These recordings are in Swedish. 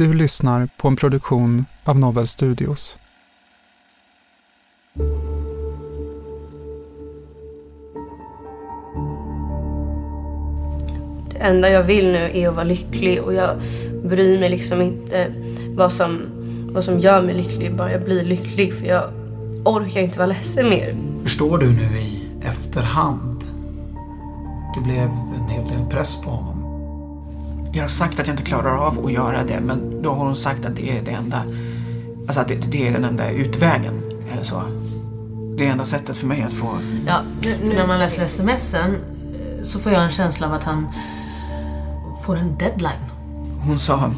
Du lyssnar på en produktion av Novel Studios. Det enda jag vill nu är att vara lycklig och jag bryr mig liksom inte vad som, vad som gör mig lycklig. Bara jag blir lycklig för jag orkar inte vara ledsen mer. Förstår du nu i efterhand? Det blev en hel del press på honom. Jag har sagt att jag inte klarar av att göra det men då har hon sagt att det är det enda, alltså att det, det är den enda utvägen eller så. Det är enda sättet för mig att få... Ja, nu, när man läser smsen så får jag en känsla av att han får en deadline. Hon sa...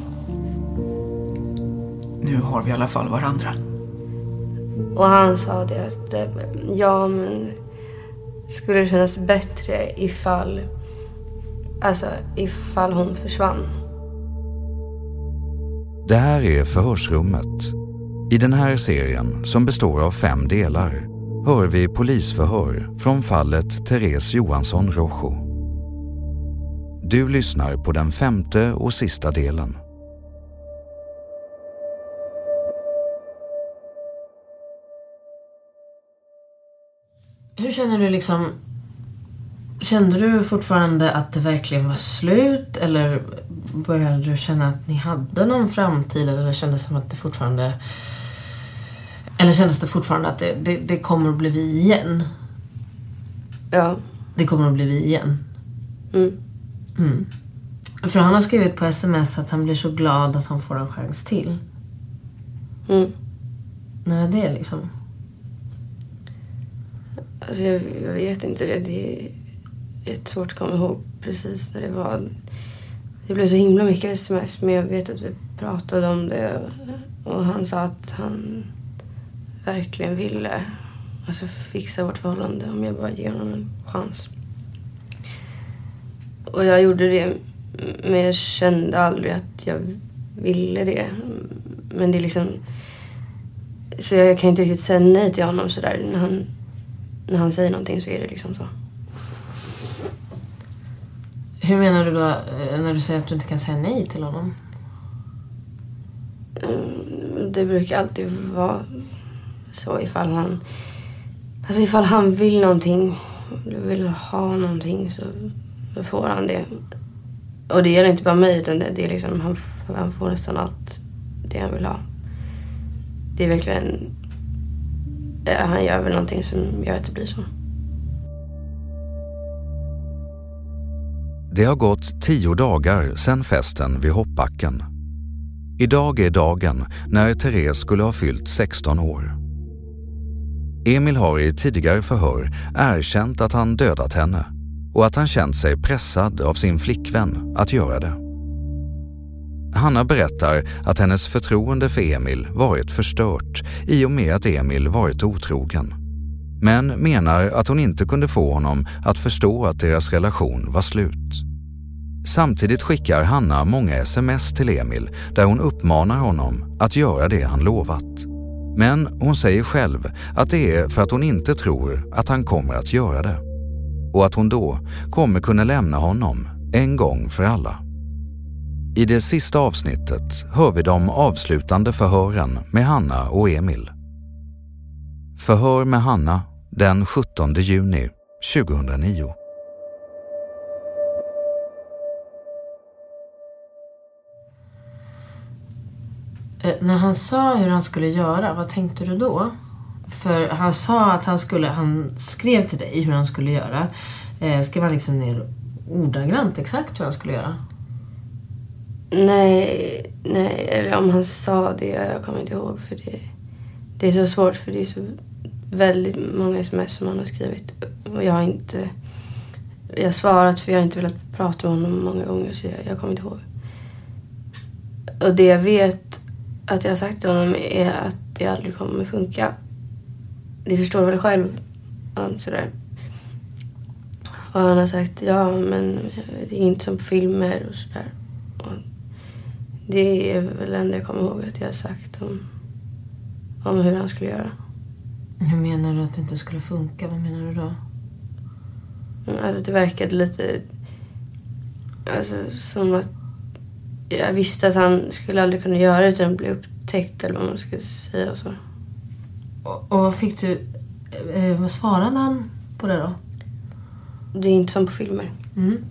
Nu har vi i alla fall varandra. Och han sa det att eh, ja men skulle det kännas bättre ifall alltså ifall hon försvann. Det här är Förhörsrummet. I den här serien, som består av fem delar, hör vi polisförhör från fallet Therese Johansson Rojo. Du lyssnar på den femte och sista delen. Hur känner du liksom... Kände du fortfarande att det verkligen var slut? Eller började du känna att ni hade någon framtid? Eller kändes det som att det fortfarande... Eller kändes det fortfarande att det, det, det kommer att bli vi igen? Ja. Det kommer att bli vi igen? Mm. Mm. För han har skrivit på sms att han blir så glad att han får en chans till. Mm. När är det liksom? Alltså jag, jag vet inte det. Det jättesvårt att komma ihåg precis när det var. Det blev så himla mycket sms men jag vet att vi pratade om det och han sa att han verkligen ville alltså, fixa vårt förhållande om jag bara ger honom en chans. Och jag gjorde det men jag kände aldrig att jag ville det. Men det är liksom... Så jag kan inte riktigt säga nej till honom sådär. När han, när han säger någonting så är det liksom så. Hur menar du då eh, när du säger att du inte kan säga nej till honom? Mm, det brukar alltid vara så ifall han... Alltså ifall han vill någonting, vill ha någonting så så får han det. Och det gäller inte bara mig utan det, det är liksom, han, han får nästan allt det han vill ha. Det är verkligen... Eh, han gör väl någonting som gör att det blir så. Det har gått tio dagar sedan festen vid Hoppbacken. Idag är dagen när Therese skulle ha fyllt 16 år. Emil har i tidigare förhör erkänt att han dödat henne och att han känt sig pressad av sin flickvän att göra det. Hanna berättar att hennes förtroende för Emil varit förstört i och med att Emil varit otrogen. Men menar att hon inte kunde få honom att förstå att deras relation var slut. Samtidigt skickar Hanna många sms till Emil där hon uppmanar honom att göra det han lovat. Men hon säger själv att det är för att hon inte tror att han kommer att göra det. Och att hon då kommer kunna lämna honom en gång för alla. I det sista avsnittet hör vi de avslutande förhören med Hanna och Emil. Förhör med Hanna den 17 juni 2009. Eh, när han sa hur han skulle göra, vad tänkte du då? För han sa att han skulle, han skrev till dig hur han skulle göra. Eh, skrev han liksom ner ordagrant exakt hur han skulle göra? Nej, nej, eller om han sa det, jag kommer inte ihåg för det, det är så svårt för det är så väldigt många sms som han har skrivit. Och jag har inte jag har svarat för jag har inte velat prata med honom många gånger så jag, jag kommer inte ihåg. Och det jag vet att jag har sagt till honom är att det aldrig kommer funka. Det förstår du väl själv? Sådär. Och han har sagt ja men det är inte som filmer och sådär. Och det är väl det enda jag kommer ihåg att jag har sagt om, om hur han skulle göra. Hur menar du att det inte skulle funka? Vad menar du då? Alltså det verkade lite... Alltså som att jag visste att han skulle aldrig kunna göra det utan att bli upptäckt eller vad man ska säga och så. Och, och vad fick du... Eh, vad svarade han på det då? Det är inte som på filmer. Mm.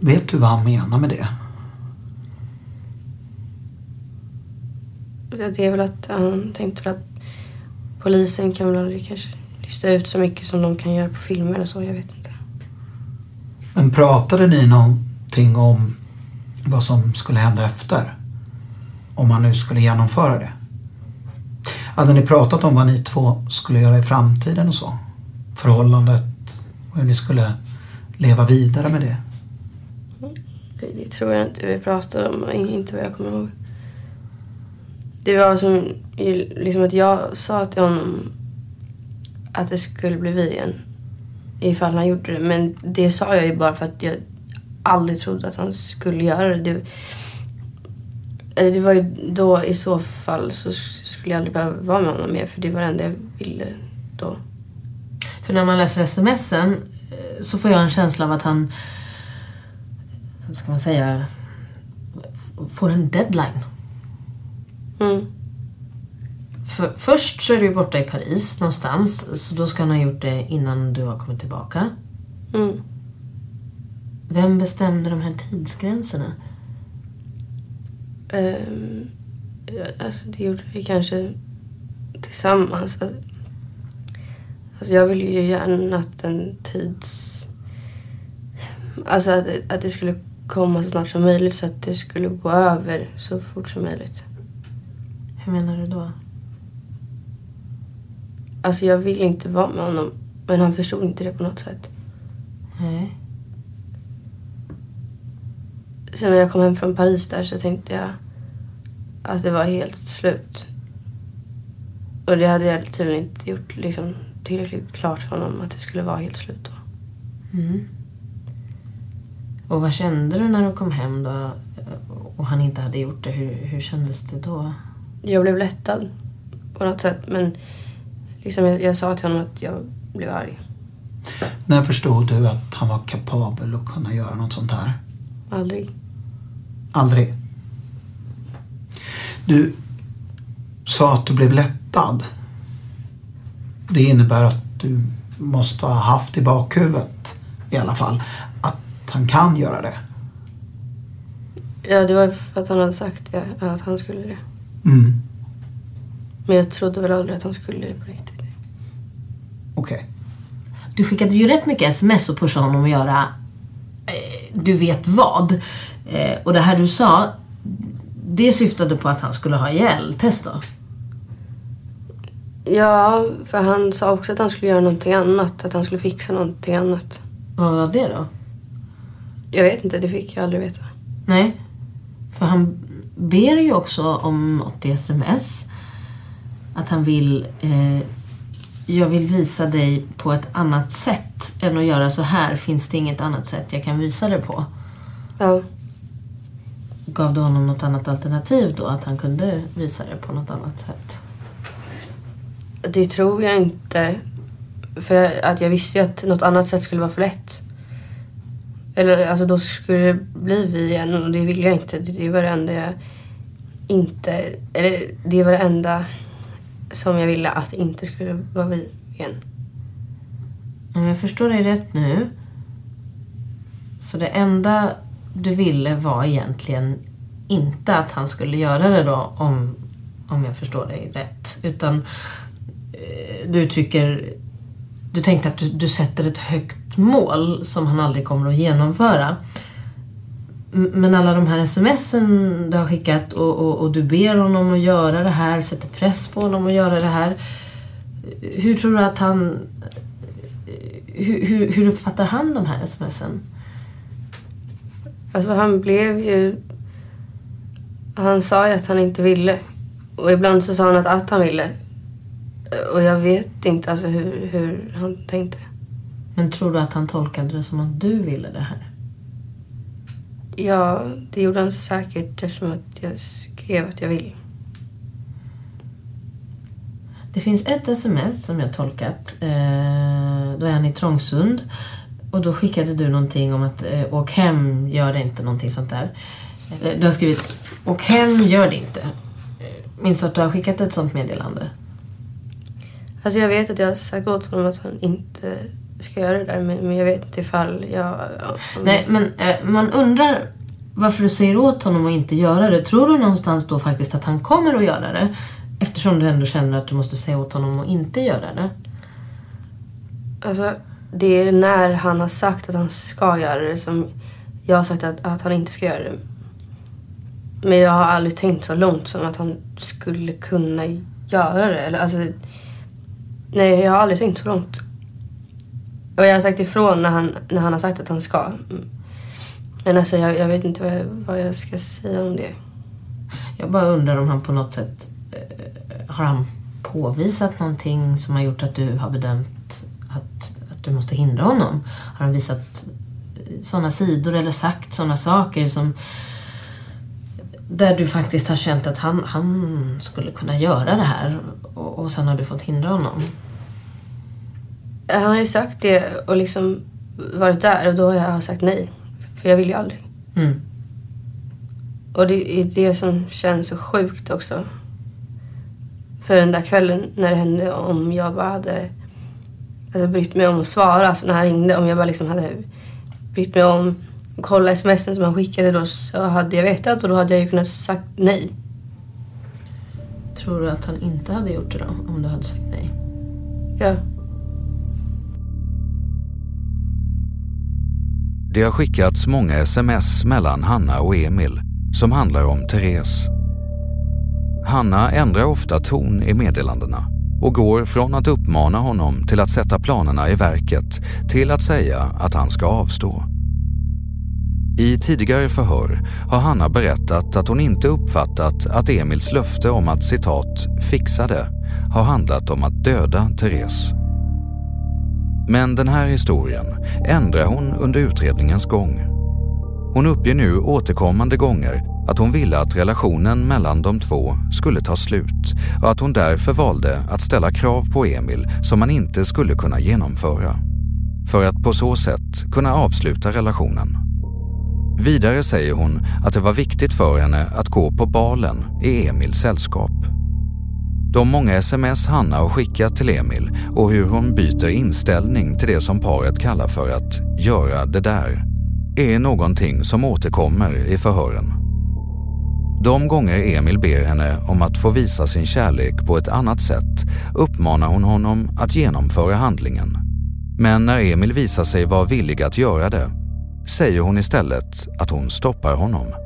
Vet du vad han menar med det? Det är väl att han tänkte väl att polisen kan väl aldrig kanske lista ut så mycket som de kan göra på filmer eller så. Jag vet inte. Men pratade ni någonting om vad som skulle hända efter? Om man nu skulle genomföra det? Hade ni pratat om vad ni två skulle göra i framtiden och så? Förhållandet och hur ni skulle leva vidare med det? Det, det tror jag inte vi pratade om. Inte vad jag kommer ihåg. Det var som liksom att jag sa till honom att det skulle bli vi igen. Ifall han gjorde det. Men det sa jag ju bara för att jag aldrig trodde att han skulle göra det. det eller det var ju då i så fall så skulle jag aldrig behöva vara med honom mer för det var det enda jag ville då. För när man läser smsen eh, så får jag en känsla av att han, vad ska man säga, får en deadline. Mm. För, först så är du borta i Paris någonstans, så då ska han ha gjort det innan du har kommit tillbaka. Mm. Vem bestämde de här tidsgränserna? Um, alltså det gjorde vi kanske tillsammans. Alltså jag ville ju gärna att en tids... Alltså att, att det skulle komma så snart som möjligt så att det skulle gå över så fort som möjligt. Hur menar du då? Alltså jag vill inte vara med honom. Men han förstod inte det på något sätt. Nej. Sen när jag kom hem från Paris där så tänkte jag att det var helt slut. Och det hade jag tydligen inte gjort liksom, tillräckligt klart för honom att det skulle vara helt slut då. Mm. Och vad kände du när du kom hem då och han inte hade gjort det? Hur, hur kändes det då? Jag blev lättad på något sätt men liksom jag, jag sa till honom att jag blev arg. När förstod du att han var kapabel att kunna göra något sånt här? Aldrig. Aldrig? Du sa att du blev lättad. Det innebär att du måste ha haft i bakhuvudet i alla fall att han kan göra det. Ja, det var för att han hade sagt det, att han skulle det. Mm. Men jag trodde väl aldrig att han skulle det på riktigt. Okej. Okay. Du skickade ju rätt mycket sms och pushade honom att göra eh, du vet vad. Eh, och det här du sa, det syftade på att han skulle ha ihjäl-test då? Ja, för han sa också att han skulle göra någonting annat. Att han skulle fixa någonting annat. Vad var det då? Jag vet inte, det fick jag aldrig veta. Nej. För han ber ju också om något i sms. Att han vill eh, jag vill visa dig på ett annat sätt än att göra så här. Finns det inget annat sätt jag kan visa det på? Ja. Gav du honom något annat alternativ då? Att han kunde visa det på något annat sätt? Det tror jag inte. För att jag visste ju att något annat sätt skulle vara för lätt. Eller alltså då skulle det bli vi igen och det vill jag inte. Det var det enda jag inte... Eller det var det enda som jag ville att det inte skulle vara vi igen. Om jag förstår dig rätt nu. Så det enda du ville var egentligen inte att han skulle göra det då om, om jag förstår dig rätt. Utan eh, du tycker... Du tänkte att du, du sätter ett högt mål som han aldrig kommer att genomföra. Men alla de här smsen du har skickat och, och, och du ber honom att göra det här, sätter press på honom att göra det här. Hur tror du att han... Hur, hur, hur uppfattar han de här smsen? Alltså han blev ju... Han sa ju att han inte ville. Och ibland så sa han att, att han ville. Och jag vet inte alltså hur, hur han tänkte. Men tror du att han tolkade det som att du ville det här? Ja, det gjorde han säkert eftersom att jag skrev att jag vill. Det finns ett sms som jag tolkat. Eh, då är han i Trångsund. Och då skickade du någonting om att eh, åk hem, gör det inte, någonting sånt där. Eh, du har skrivit åk hem, gör det inte. Minns du att du har skickat ett sånt meddelande? Alltså jag vet att jag har sagt åt honom att han inte ska göra det där. Men, jag vet inte ifall jag... Nej, men eh, man undrar varför du säger åt honom att inte göra det. Tror du någonstans då faktiskt att han kommer att göra det? Eftersom du ändå känner att du måste säga åt honom att inte göra det. Alltså, det är när han har sagt att han ska göra det som jag har sagt att, att han inte ska göra det. Men jag har aldrig tänkt så långt som att han skulle kunna göra det. Eller, alltså, nej, jag har aldrig tänkt så långt. Och jag har sagt ifrån när han, när han har sagt att han ska. Men alltså, jag, jag vet inte vad jag, vad jag ska säga om det. Jag bara undrar om han på något sätt eh, har han påvisat någonting som har gjort att du har bedömt att, att du måste hindra honom? Har han visat eh, sådana sidor eller sagt sådana saker som där du faktiskt har känt att han, han skulle kunna göra det här och, och sen har du fått hindra honom? Han har ju sagt det och liksom varit där och då har jag sagt nej. För jag vill ju aldrig. Mm. Och det är det som känns så sjukt också. För den där kvällen när det hände, om jag bara hade alltså, brytt mig om att svara, alltså när han ringde, om jag bara liksom hade brytt mig om att kolla smsen som han skickade då så hade jag vetat och då hade jag ju kunnat sagt nej. Tror du att han inte hade gjort det då, om du hade sagt nej? Ja. Det har skickats många sms mellan Hanna och Emil som handlar om Therese. Hanna ändrar ofta ton i meddelandena och går från att uppmana honom till att sätta planerna i verket till att säga att han ska avstå. I tidigare förhör har Hanna berättat att hon inte uppfattat att Emils löfte om att citat ”fixa det” har handlat om att döda Therese. Men den här historien ändrar hon under utredningens gång. Hon uppger nu återkommande gånger att hon ville att relationen mellan de två skulle ta slut och att hon därför valde att ställa krav på Emil som han inte skulle kunna genomföra. För att på så sätt kunna avsluta relationen. Vidare säger hon att det var viktigt för henne att gå på balen i Emils sällskap. De många sms Hanna har skickat till Emil och hur hon byter inställning till det som paret kallar för att göra det där är någonting som återkommer i förhören. De gånger Emil ber henne om att få visa sin kärlek på ett annat sätt uppmanar hon honom att genomföra handlingen. Men när Emil visar sig vara villig att göra det säger hon istället att hon stoppar honom.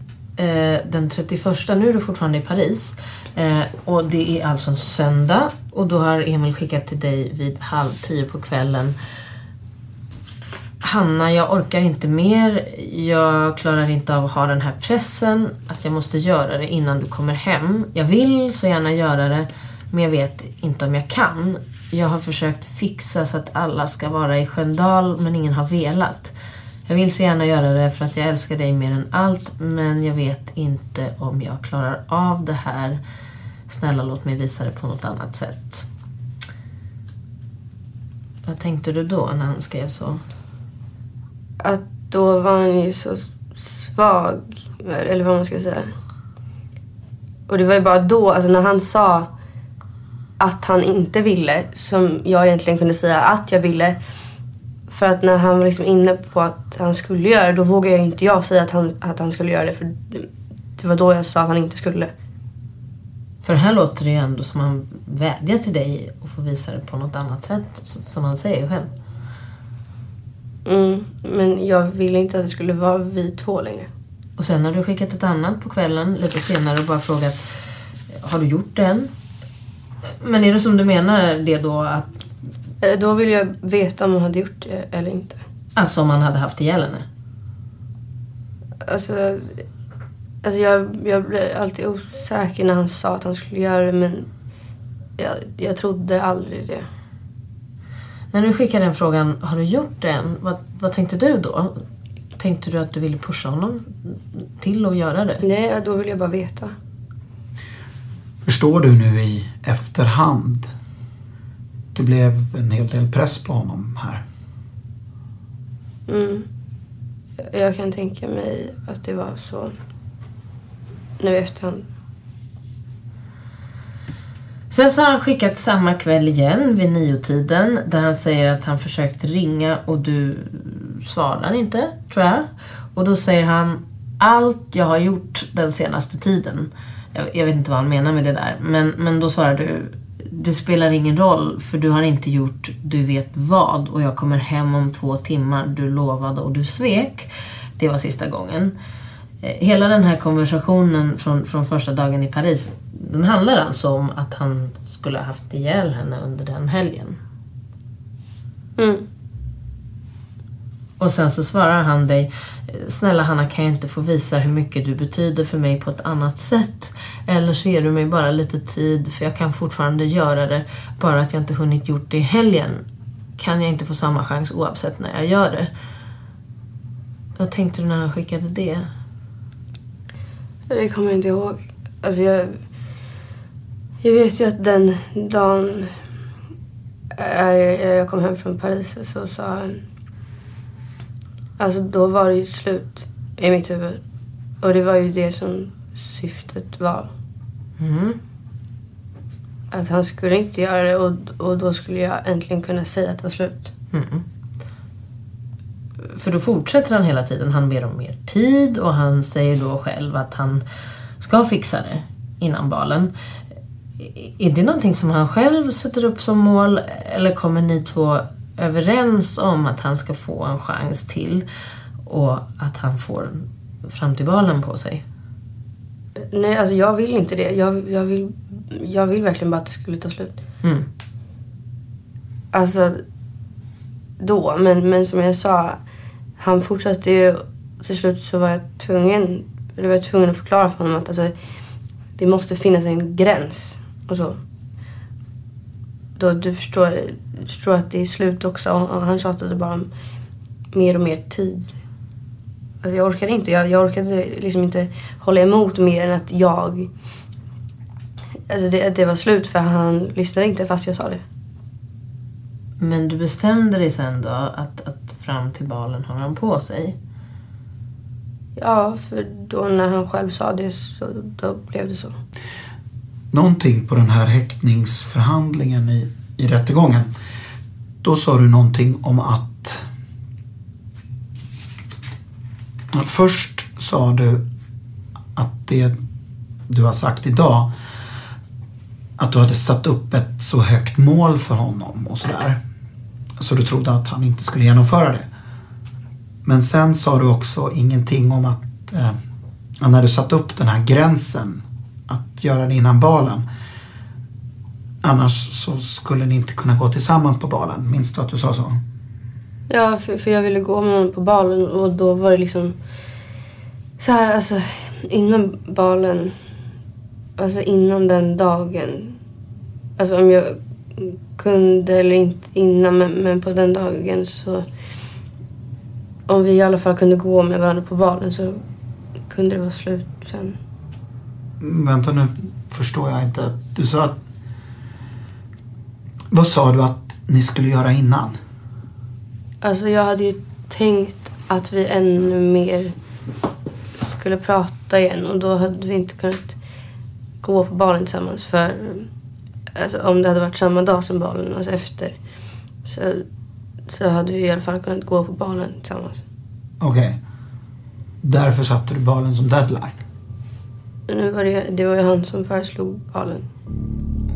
eh, den 31, nu är du fortfarande i Paris. Eh, och det är alltså en söndag. Och då har Emil skickat till dig vid halv tio på kvällen. Hanna, jag orkar inte mer. Jag klarar inte av att ha den här pressen. Att jag måste göra det innan du kommer hem. Jag vill så gärna göra det. Men jag vet inte om jag kan. Jag har försökt fixa så att alla ska vara i Sköndal men ingen har velat. Jag vill så gärna göra det för att jag älskar dig mer än allt men jag vet inte om jag klarar av det här. Snälla låt mig visa det på något annat sätt. Vad tänkte du då när han skrev så? Att då var han ju så svag, eller vad man ska säga. Och det var ju bara då, alltså när han sa att han inte ville, som jag egentligen kunde säga att jag ville. För att när han var liksom inne på att han skulle göra det, då vågade jag inte jag säga att han, att han skulle göra det. För det var då jag sa att han inte skulle. För här låter det ju ändå som han vädjar till dig att få visa det på något annat sätt, som han säger själv. Mm, men jag ville inte att det skulle vara vi två längre. Och sen har du skickat ett annat på kvällen lite senare och bara frågat Har du gjort det än? Men är det som du menar det då att... Eh, Då ville jag veta om han hade gjort det eller inte. Alltså om han hade haft ihjäl henne? Alltså, alltså jag, jag blev alltid osäker när han sa att han skulle göra det men jag, jag trodde aldrig det. När du skickade den frågan, har du gjort det än? Vad, vad tänkte du då? Tänkte du att du ville pusha honom till att göra det? Nej, då ville jag bara veta. Förstår du nu i efterhand? Det blev en hel del press på honom här. Mm. Jag kan tänka mig att det var så nu i efterhand. Sen så har han skickat samma kväll igen vid niotiden där han säger att han försökt ringa och du svarar inte, tror jag. Och då säger han allt jag har gjort den senaste tiden. Jag, jag vet inte vad han menar med det där. Men, men då svarar du det spelar ingen roll för du har inte gjort du vet vad och jag kommer hem om två timmar. Du lovade och du svek. Det var sista gången. Eh, Hela den här konversationen från, från första dagen i Paris den handlar alltså om att han skulle ha haft ihjäl henne under den helgen. Mm. Och sen så svarar han dig Snälla Hanna kan jag inte få visa hur mycket du betyder för mig på ett annat sätt? Eller så ger du mig bara lite tid för jag kan fortfarande göra det bara att jag inte hunnit gjort det i helgen. Kan jag inte få samma chans oavsett när jag gör det? Vad tänkte du när han skickade det? Det kommer jag inte ihåg. Alltså jag, jag vet ju att den dagen äh, jag kom hem från Paris så sa han... Alltså då var det ju slut i mitt huvud. Och det var ju det som syftet var. Mm. Att han skulle inte göra det och, och då skulle jag äntligen kunna säga att det var slut. Mm. För då fortsätter han hela tiden. Han ber om mer tid och han säger då själv att han ska fixa det innan balen. Är det någonting som han själv sätter upp som mål eller kommer ni två överens om att han ska få en chans till och att han får fram till balen på sig? Nej, alltså jag vill inte det. Jag, jag, vill, jag vill verkligen bara att det skulle ta slut. Mm. Alltså, då. Men, men som jag sa, han fortsatte ju. Till slut så var jag tvungen, eller var jag tvungen att förklara för honom att alltså, det måste finnas en gräns. Och så. Då du förstår, förstår att det är slut också. Och han tjatade bara om mer och mer tid. Alltså jag orkade inte. Jag, jag orkade liksom inte hålla emot mer än att jag... Alltså det, det var slut för han lyssnade inte fast jag sa det. Men du bestämde dig sen då att, att fram till balen har han på sig? Ja, för då när han själv sa det så då blev det så. Någonting på den här häktningsförhandlingen i, i rättegången. Då sa du någonting om att... att Först sa du att det du har sagt idag att du hade satt upp ett så högt mål för honom och sådär. Så du trodde att han inte skulle genomföra det. Men sen sa du också ingenting om att eh, när du satt upp den här gränsen att göra det innan balen. Annars så skulle ni inte kunna gå tillsammans på balen. Minns du att du sa så? Ja, för, för jag ville gå med honom på balen och då var det liksom så här, alltså innan balen, alltså innan den dagen. Alltså om jag kunde eller inte innan, men, men på den dagen så om vi i alla fall kunde gå med varandra på balen så kunde det vara slut sen. Vänta nu, förstår jag inte. Du sa att... Vad sa du att ni skulle göra innan? Alltså jag hade ju tänkt att vi ännu mer skulle prata igen och då hade vi inte kunnat gå på balen tillsammans för alltså, om det hade varit samma dag som balen, alltså efter så, så hade vi i alla fall kunnat gå på balen tillsammans. Okej. Okay. Därför satte du balen som deadline? Nu var det, det var ju han som föreslog balen.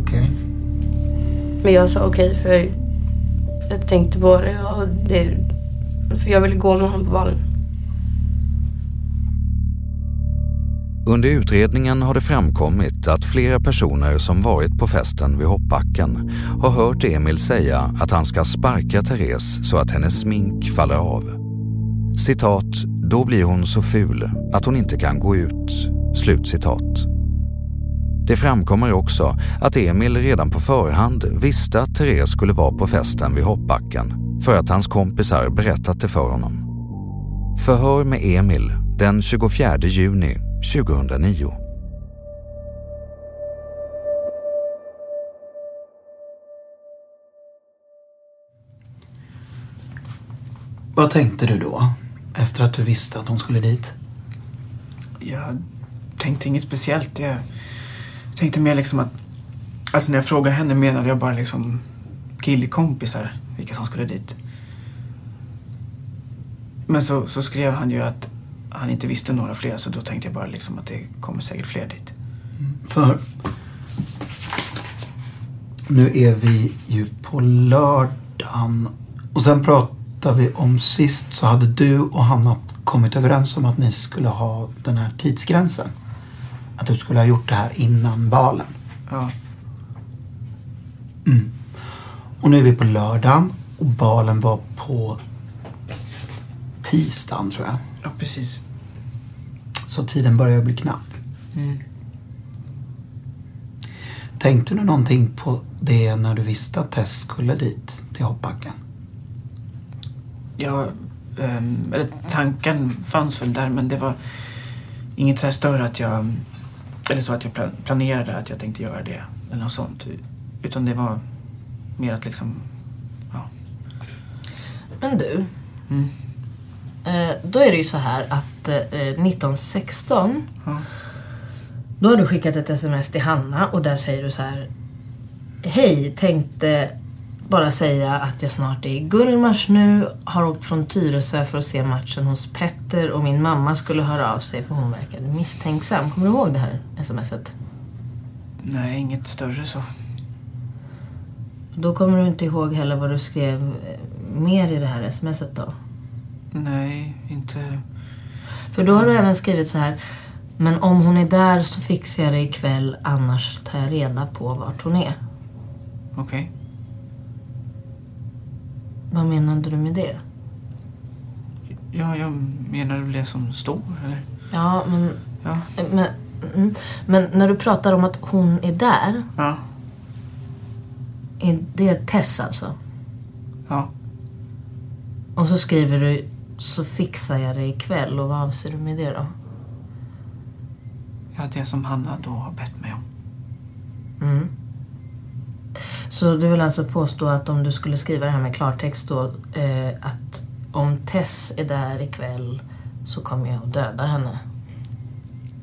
Okej. Okay. Men jag sa okej okay för jag tänkte på det och det, för jag ville gå med honom på balen. Under utredningen har det framkommit att flera personer som varit på festen vid hoppbacken har hört Emil säga att han ska sparka Therese så att hennes smink faller av. Citat, då blir hon så ful att hon inte kan gå ut. Slutcitat. Det framkommer också att Emil redan på förhand visste att Therese skulle vara på festen vid hoppbacken för att hans kompisar berättat det för honom. Förhör med Emil den 24 juni 2009. Vad tänkte du då? Efter att du visste att hon skulle dit? Jag tänkte inget speciellt. Jag tänkte mer liksom att... Alltså när jag frågade henne menade jag bara liksom killkompisar, vilka som skulle dit. Men så, så skrev han ju att han inte visste några fler så då tänkte jag bara liksom att det kommer säkert fler dit. För nu är vi ju på lördagen och sen pratar vi om sist så hade du och Hanna kommit överens om att ni skulle ha den här tidsgränsen. Att du skulle ha gjort det här innan balen. Ja. Mm. Och nu är vi på lördagen och balen var på tisdagen tror jag. Ja, precis. Så tiden börjar bli knapp. Mm. Tänkte du någonting på det när du visste att Tess skulle dit, till hoppbacken? Ja, um, eller tanken fanns väl där men det var inget så här större att jag, eller så att jag planerade att jag tänkte göra det eller något sånt. Utan det var mer att liksom, ja. Men du. Mm. Eh, då är det ju så här att eh, 1916 ja. Då har du skickat ett sms till Hanna och där säger du så här Hej, tänkte bara säga att jag snart är i Gullmars nu. Har åkt från Tyresö för att se matchen hos Petter och min mamma skulle höra av sig för hon verkade misstänksam. Kommer du ihåg det här smset? Nej, inget större så. Då kommer du inte ihåg heller vad du skrev mer i det här smset då? Nej, inte... För då har du även skrivit så här. Men om hon är där så fixar jag det ikväll, annars tar jag reda på vart hon är. Okej. Vad menade du med det? Ja, jag menar väl det som står, eller? Ja, men... Ja. Men, mm, men när du pratar om att hon är där, Ja. är det Tess alltså? Ja. Och så skriver du så fixar jag det ikväll och vad avser du med det då? Ja, det som Hanna då har bett mig om. Mm. Så du vill alltså påstå att om du skulle skriva det här med klartext då eh, att om Tess är där ikväll så kommer jag att döda henne?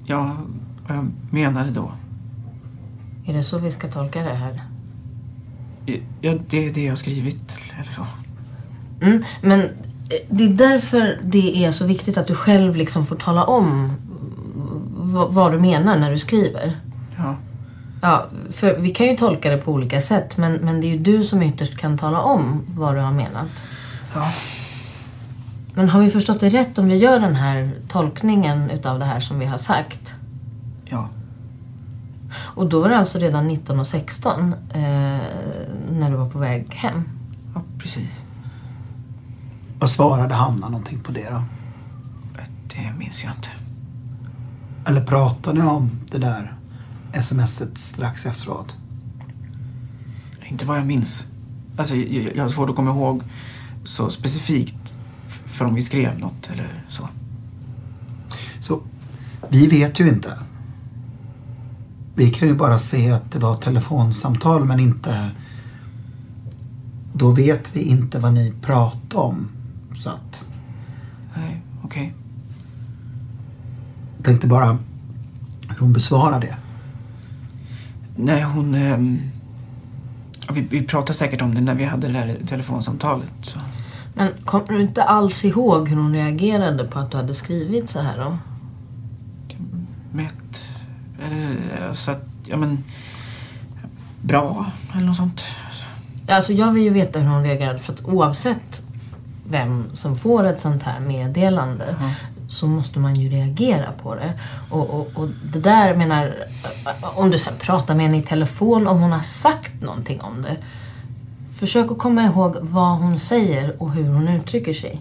Ja, vad jag menade då. Är det så vi ska tolka det här? Ja, det är det jag har skrivit, eller så. Mm, men eh, det är därför det är så viktigt att du själv liksom får tala om vad du menar när du skriver. Ja. Ja, för vi kan ju tolka det på olika sätt men, men det är ju du som ytterst kan tala om vad du har menat. Ja. Men har vi förstått det rätt om vi gör den här tolkningen utav det här som vi har sagt? Ja. Och då var det alltså redan 19.16 eh, när du var på väg hem? Ja, precis. Vad svarade Hanna någonting på det då? Det minns jag inte. Eller pratade ni om det där smset strax efteråt? Inte vad jag minns. Alltså, jag, jag har svårt att komma ihåg så specifikt för om vi skrev något eller så. Så vi vet ju inte. Vi kan ju bara se att det var telefonsamtal men inte... Då vet vi inte vad ni pratade om. Så att Nej, okej. jag tänkte bara hur hon besvarar det. Nej, hon... ja, vi, vi pratade säkert om det när vi hade det där telefonsamtalet. Så. Men kommer du inte alls ihåg hur hon reagerade på att du hade skrivit så här då? Mätt. Eller eh, så att, ja men... Bra, eller något sånt. Alltså jag vill ju veta hur hon reagerade för att oavsett vem som får ett sånt här meddelande så måste man ju reagera på det. Och, och, och det där menar, om du så här pratar med henne i telefon, om hon har sagt någonting om det. Försök att komma ihåg vad hon säger och hur hon uttrycker sig.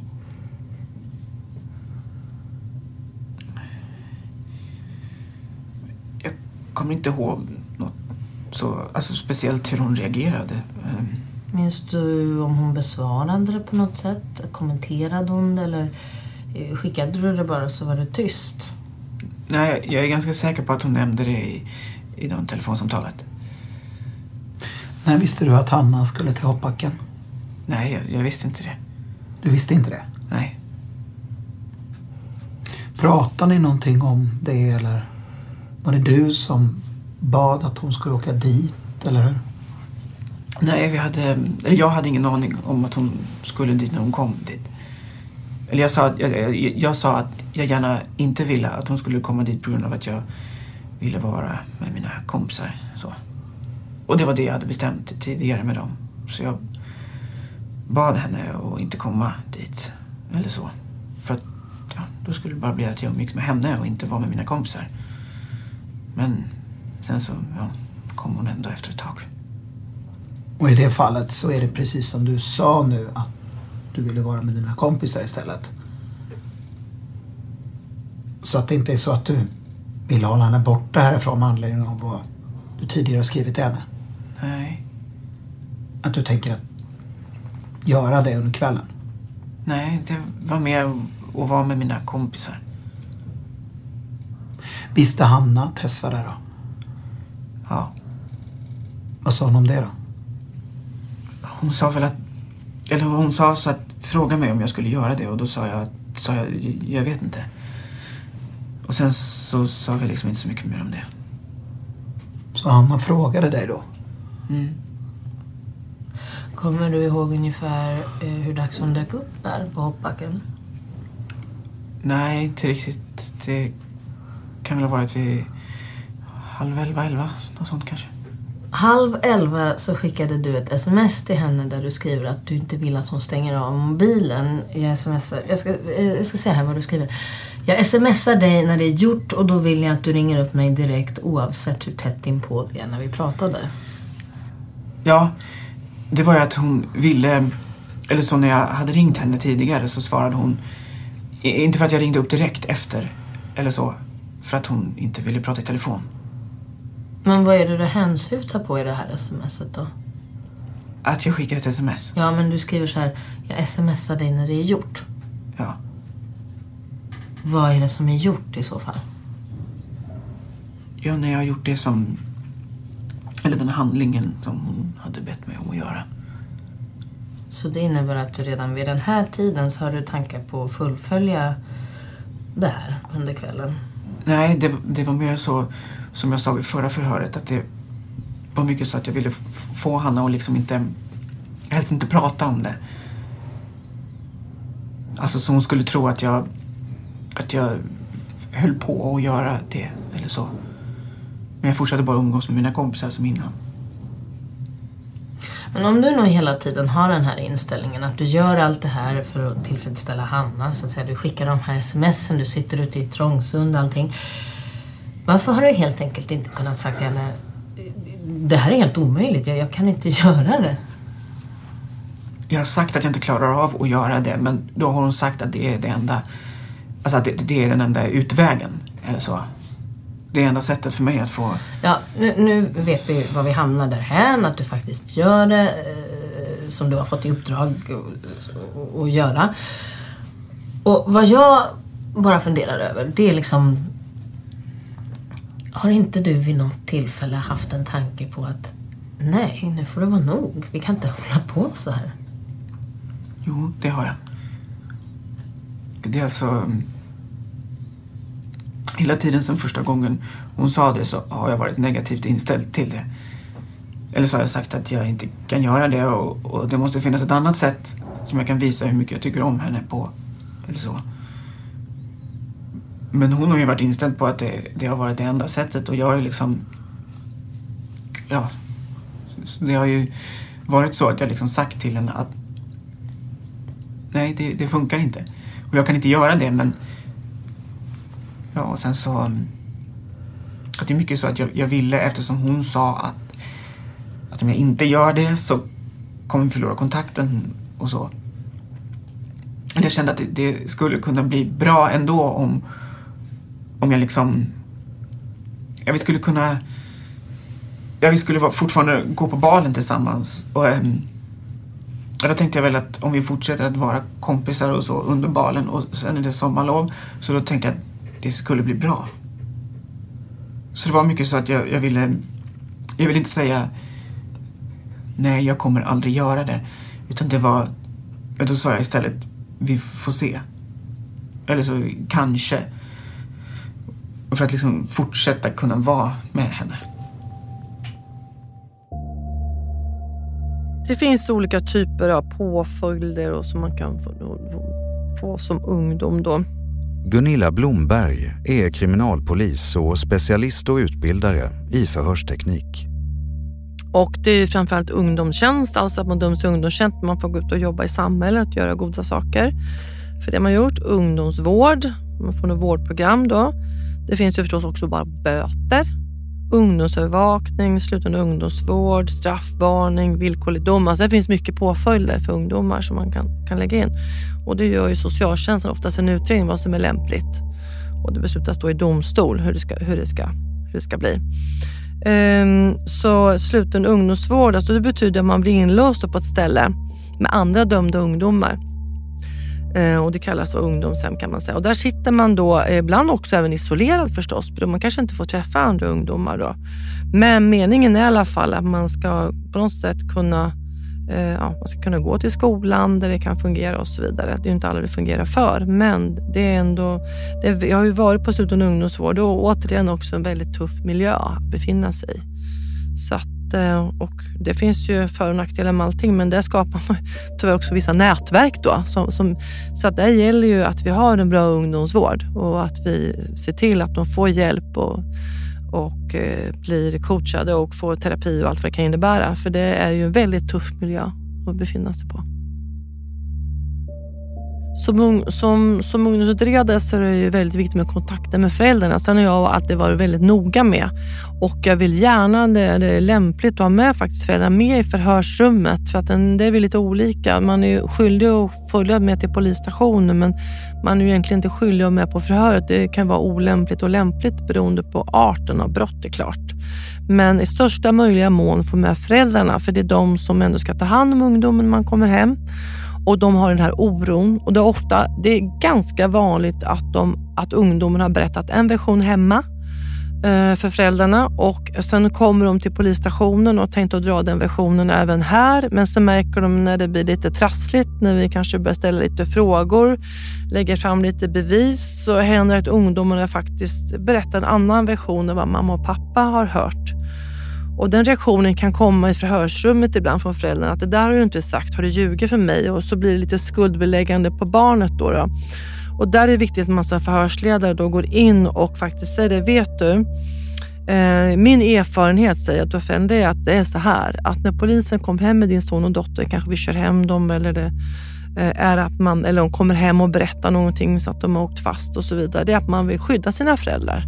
Jag kommer inte ihåg något så, alltså speciellt hur hon reagerade. Ehm, Minns du om hon besvarade det på något sätt? Kommenterade hon det eller skickade du det bara så var det tyst? Nej, jag- är ganska säker på att hon nämnde det i, i det telefonsamtalet. När visste du att Hanna skulle till hoppbacken? Nej, jag, jag visste inte det. Du visste inte det? Nej. Pratade ni någonting om det eller var det du som bad att hon skulle åka dit eller hur? Nej, vi hade, eller jag hade ingen aning om att hon skulle dit när hon kom dit. Eller jag sa, att- jag, jag, jag sa att jag gärna inte ville att hon skulle komma dit på grund av att jag ville vara med mina kompisar. Så. Och det var det jag hade bestämt tidigare med dem. Så jag bad henne att inte komma dit. Eller så. För att ja, då skulle det bara bli att jag umgicks med henne och inte var med mina kompisar. Men sen så ja, kom hon ändå efter ett tag. Och i det fallet så är det precis som du sa nu att du ville vara med dina kompisar istället. Så att det inte är så att du vill hålla henne borta härifrån med anledning av vad du tidigare har skrivit till henne. Nej. Att du tänker att göra det under kvällen. Nej, det var mer att vara med mina kompisar. Visste Hanna att Tess var där då? Ja. Vad sa hon om det då? Hon sa väl att... Eller hon sa så att fråga mig om jag skulle göra det och då sa jag att sa jag, jag vet inte. Och sen så sa vi liksom inte så mycket mer om det. Så Hanna frågade dig då? Mm. Kommer du ihåg ungefär eh, hur dags hon dök upp där på hoppbacken? Nej, inte riktigt. Det kan väl ha varit vid halv elva, elva. Något sånt kanske halv elva så skickade du ett sms till henne där du skriver att du inte vill att hon stänger av mobilen. Jag, smsar, jag, ska, eh, jag ska säga här vad du skriver. Jag smsar dig när det är gjort och då vill jag att du ringer upp mig direkt oavsett hur tätt inpå det är när vi pratade. Ja, det var ju att hon ville... Eller så när jag hade ringt henne tidigare så svarade hon... Inte för att jag ringde upp direkt efter eller så. För att hon inte ville prata i telefon. Men vad är det du hänsyftar på i det här smset då? Att jag skickar ett sms. Ja, men du skriver så här. Jag smsar dig när det är gjort. Ja. Vad är det som är gjort i så fall? Ja, när jag har gjort det som... Eller den handlingen som hon hade bett mig om att göra. Så det innebär att du redan vid den här tiden så har du tankar på att fullfölja det här under kvällen? Nej, det, det var mer så som jag sa vid förra förhöret att det var mycket så att jag ville få Hanna att liksom inte, helst inte prata om det. Alltså så hon skulle tro att jag, att jag höll på att göra det eller så. Men jag fortsatte bara umgås med mina kompisar som innan. Men om du nu hela tiden har den här inställningen att du gör allt det här för att tillfredsställa Hanna, så att säga. Du skickar de här smsen, du sitter ute i Trångsund och allting. Varför har du helt enkelt inte kunnat sagt till henne det här är helt omöjligt, jag, jag kan inte göra det? Jag har sagt att jag inte klarar av att göra det men då har hon sagt att det är det enda, alltså att det, det är den enda utvägen. Eller så. Det är enda sättet för mig att få... Ja, nu, nu vet vi var vi hamnar därhän, att du faktiskt gör det eh, som du har fått i uppdrag att göra. Och vad jag bara funderar över, det är liksom har inte du vid något tillfälle haft en tanke på att nej, nu får det vara nog. Vi kan inte hålla på så här. Jo, det har jag. Det är alltså... Mm, hela tiden sedan första gången hon sa det så har jag varit negativt inställd till det. Eller så har jag sagt att jag inte kan göra det och, och det måste finnas ett annat sätt som jag kan visa hur mycket jag tycker om henne på. Eller så. Men hon har ju varit inställd på att det, det har varit det enda sättet och jag har ju liksom... Ja. Det har ju varit så att jag liksom sagt till henne att nej, det, det funkar inte. Och jag kan inte göra det men... Ja, och sen så... Att det är mycket så att jag, jag ville eftersom hon sa att, att om jag inte gör det så kommer vi förlora kontakten och så. Jag kände att det, det skulle kunna bli bra ändå om om jag liksom... Ja, vi skulle kunna... Ja, vi skulle fortfarande gå på balen tillsammans. Och, ähm, då tänkte jag väl att om vi fortsätter att vara kompisar och så under balen och sen är det sommarlov. Så då tänkte jag att det skulle bli bra. Så det var mycket så att jag, jag ville... Jag ville inte säga nej, jag kommer aldrig göra det. Utan det var... Då sa jag istället vi får se. Eller så kanske. Och för att liksom fortsätta kunna vara med henne. Det finns olika typer av påföljder och som man kan få, få som ungdom. Då. Gunilla Blomberg är kriminalpolis och specialist och utbildare i förhörsteknik. Och det är framförallt ungdomstjänst, alltså att man döms till ungdomstjänst. Man får gå ut och jobba i samhället, göra goda saker för det man gjort. Ungdomsvård, man får något vårdprogram då. Det finns ju förstås också bara böter, ungdomsövervakning, sluten ungdomsvård, straffvarning, villkorlig dom. Alltså det finns mycket påföljder för ungdomar som man kan, kan lägga in. Och det gör ju socialtjänsten oftast en utredning vad som är lämpligt. Och det beslutas då i domstol hur det ska, hur det ska, hur det ska bli. Um, så sluten ungdomsvård, alltså det betyder att man blir inlåst på ett ställe med andra dömda ungdomar. Eh, och det kallas ungdomshem kan man säga. Och där sitter man då eh, ibland också även isolerad förstås. för Man kanske inte får träffa andra ungdomar då. Men meningen är i alla fall att man ska på något sätt kunna eh, Ja, man ska kunna gå till skolan där det kan fungera och så vidare. Det är inte alla det fungerar för, men det är ändå... Det, jag har ju varit på sluten ungdomsvård och återigen också en väldigt tuff miljö att befinna sig i. Så att Eh, och det finns ju för och nackdelar med allting, men där skapar man tyvärr också vissa nätverk. Då, som, som, så att det gäller ju att vi har en bra ungdomsvård och att vi ser till att de får hjälp och, och eh, blir coachade och får terapi och allt vad det kan innebära. För det är ju en väldigt tuff miljö att befinna sig på. Som, som, som ungdomsutredare så är det ju väldigt viktigt med kontakten med föräldrarna. Sen har jag alltid varit väldigt noga med och jag vill gärna, när det är lämpligt, att ha med faktiskt föräldrarna med i förhörsrummet. För att den, det är väl lite olika. Man är ju skyldig att följa med till polisstationen men man är ju egentligen inte skyldig att vara med på förhöret. Det kan vara olämpligt och lämpligt beroende på arten av brott, är klart. Men i största möjliga mån få med föräldrarna för det är de som ändå ska ta hand om ungdomen när man kommer hem och de har den här oron. Och det är ofta, det är ganska vanligt att, de, att ungdomen har berättat en version hemma eh, för föräldrarna och sen kommer de till polisstationen och tänkte att dra den versionen även här. Men sen märker de när det blir lite trassligt, när vi kanske börjar ställa lite frågor, lägger fram lite bevis, så händer det att ungdomarna faktiskt berättar en annan version än vad mamma och pappa har hört. Och den reaktionen kan komma i förhörsrummet ibland från föräldrarna att det där har du inte sagt, har du ljugit för mig? Och så blir det lite skuldbeläggande på barnet då. då. Och där är det viktigt att man som förhörsledare då går in och faktiskt säger det, vet du, eh, min erfarenhet säger att du är att det är så här, att när polisen kom hem med din son och dotter, kanske vi kör hem dem eller det eh, är att man, eller de kommer hem och berättar någonting så att de har åkt fast och så vidare. Det är att man vill skydda sina föräldrar.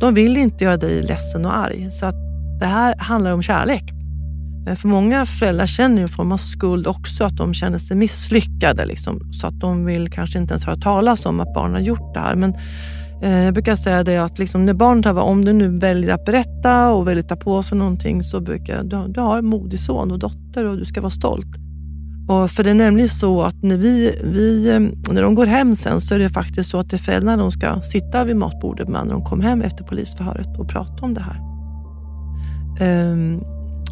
De vill inte göra dig ledsen och arg. Så att det här handlar om kärlek. Eh, för många föräldrar känner en form av skuld också, att de känner sig misslyckade. Liksom, så att de vill kanske inte ens höra talas om att barnen har gjort det här. Men eh, jag brukar säga det att liksom, när barnet har, om du nu väljer att berätta och väljer att ta på sig någonting så brukar du, du har en modig son och dotter och du ska vara stolt. Och för det är nämligen så att när, vi, vi, eh, när de går hem sen så är det faktiskt så att det är föräldrarna de ska sitta vid matbordet med när de kommer hem efter polisförhöret och prata om det här. Um,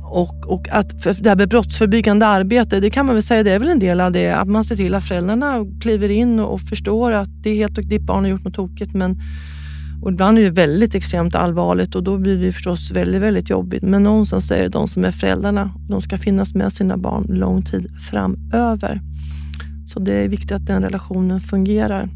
och, och att det här med brottsförebyggande arbete, det kan man väl säga, det är väl en del av det. Att man ser till att föräldrarna kliver in och förstår att det är helt och ditt barn har gjort något tokigt. Men, och ibland är det väldigt extremt allvarligt och då blir det förstås väldigt, väldigt jobbigt. Men någonstans är det de som är föräldrarna. De ska finnas med sina barn lång tid framöver. Så det är viktigt att den relationen fungerar.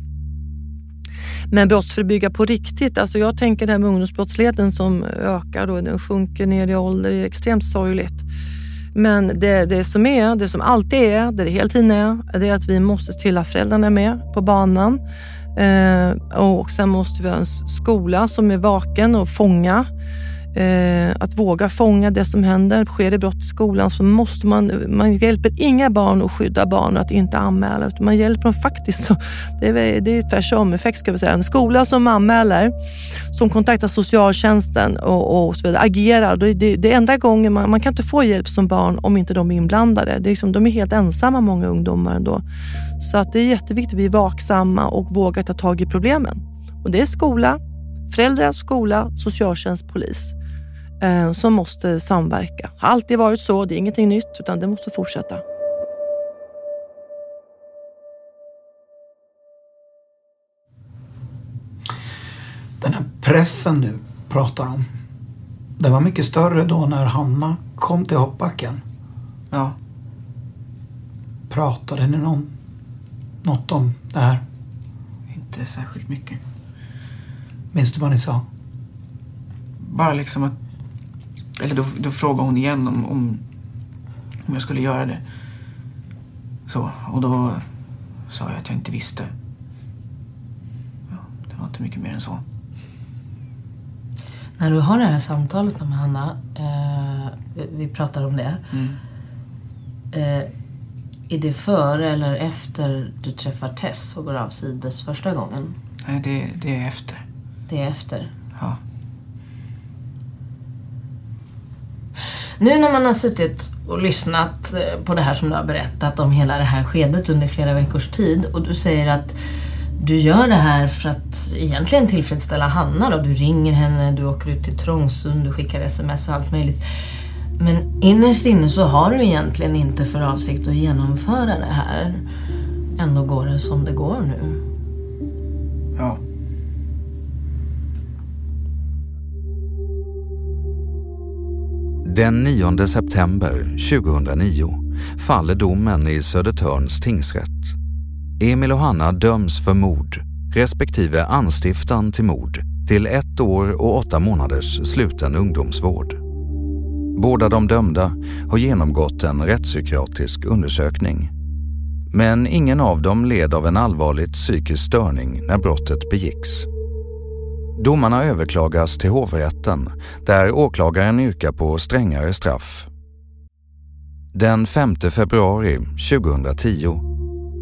Men brottsförebygga på riktigt, alltså jag tänker det här med ungdomsbrottsligheten som ökar och den sjunker ner i ålder, det är extremt sorgligt. Men det, det som är, det som alltid är, det det hela tiden är, det är att vi måste se till att föräldrarna är med på banan. Eh, och sen måste vi ha en skola som är vaken och fånga Eh, att våga fånga det som händer. Sker det brott i skolan så måste man, man hjälper inga barn att skydda barn att inte anmäla, utan man hjälper dem faktiskt. Det är, det är tvärsom effekt ska vi säga. En skola som anmäler, som kontaktar socialtjänsten och, och så vidare, agerar. Det, det, det är enda gången man, man kan inte få hjälp som barn om inte de är inblandade. Det är liksom, de är helt ensamma, många ungdomar ändå. Så att det är jätteviktigt att vi är vaksamma och vågar ta tag i problemen. Och det är skola, föräldrar, skola, socialtjänst, polis som måste samverka. Har alltid varit så, det är ingenting nytt, utan det måste fortsätta. Den här pressen du pratar om, den var mycket större då när Hanna kom till hoppbacken. Ja. Pratade ni någon, något om det här? Inte särskilt mycket. Minns du vad ni sa? Bara liksom att eller då, då frågade hon igen om, om, om jag skulle göra det. Så, och då sa jag att jag inte visste. Ja, det var inte mycket mer än så. När du har det här samtalet med Hanna, eh, vi pratar om det. Mm. Eh, är det före eller efter du träffar Tess och går av sides första gången? Nej, det, det är efter. Det är efter? Ja. Nu när man har suttit och lyssnat eh, på det här som du har berättat om hela det här skedet under flera veckors tid och du säger att du gör det här för att egentligen tillfredsställa Hanna då. Du ringer henne, du åker ut till Trångsund, du skickar sms och allt möjligt. Men innerst inne så har du egentligen inte för avsikt att genomföra det här. Ändå går det som det går nu. Ja. Den 9 september 2009 faller domen i Södertörns tingsrätt. Emil och Hanna döms för mord respektive anstiftan till mord till ett år och åtta månaders sluten ungdomsvård. Båda de dömda har genomgått en rättspsykiatrisk undersökning. Men ingen av dem led av en allvarligt psykisk störning när brottet begicks. Domarna överklagas till hovrätten där åklagaren yrkar på strängare straff. Den 5 februari 2010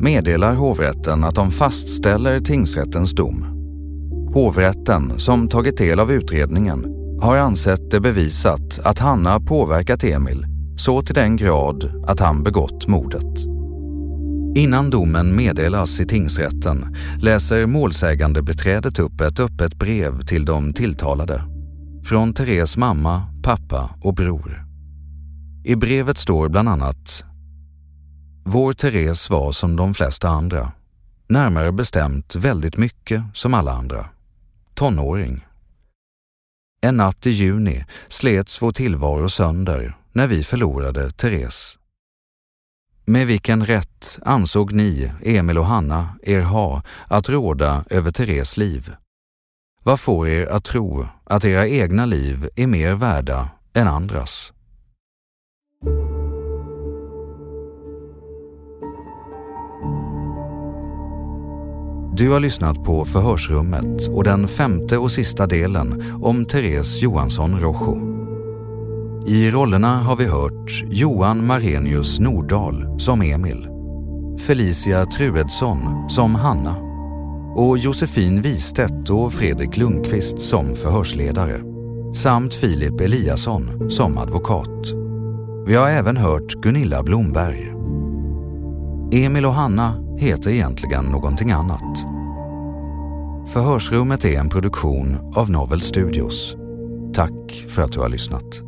meddelar hovrätten att de fastställer tingsrättens dom. Hovrätten, som tagit del av utredningen, har ansett det bevisat att Hanna påverkat Emil så till den grad att han begått mordet. Innan domen meddelas i tingsrätten läser målsägande beträdet upp ett öppet brev till de tilltalade. Från Therese mamma, pappa och bror. I brevet står bland annat Vår Therese var som de flesta andra. Närmare bestämt väldigt mycket som alla andra. Tonåring. En natt i juni slets vår tillvaro sönder när vi förlorade Therese. Med vilken rätt ansåg ni, Emil och Hanna, er ha att råda över Theres liv? Vad får er att tro att era egna liv är mer värda än andras? Du har lyssnat på Förhörsrummet och den femte och sista delen om Therese Johansson Rojo. I rollerna har vi hört Johan Marenius Nordahl som Emil, Felicia Truedsson som Hanna och Josefin Wistedt och Fredrik Lundqvist som förhörsledare samt Filip Eliasson som advokat. Vi har även hört Gunilla Blomberg. Emil och Hanna heter egentligen någonting annat. Förhörsrummet är en produktion av Novel Studios. Tack för att du har lyssnat.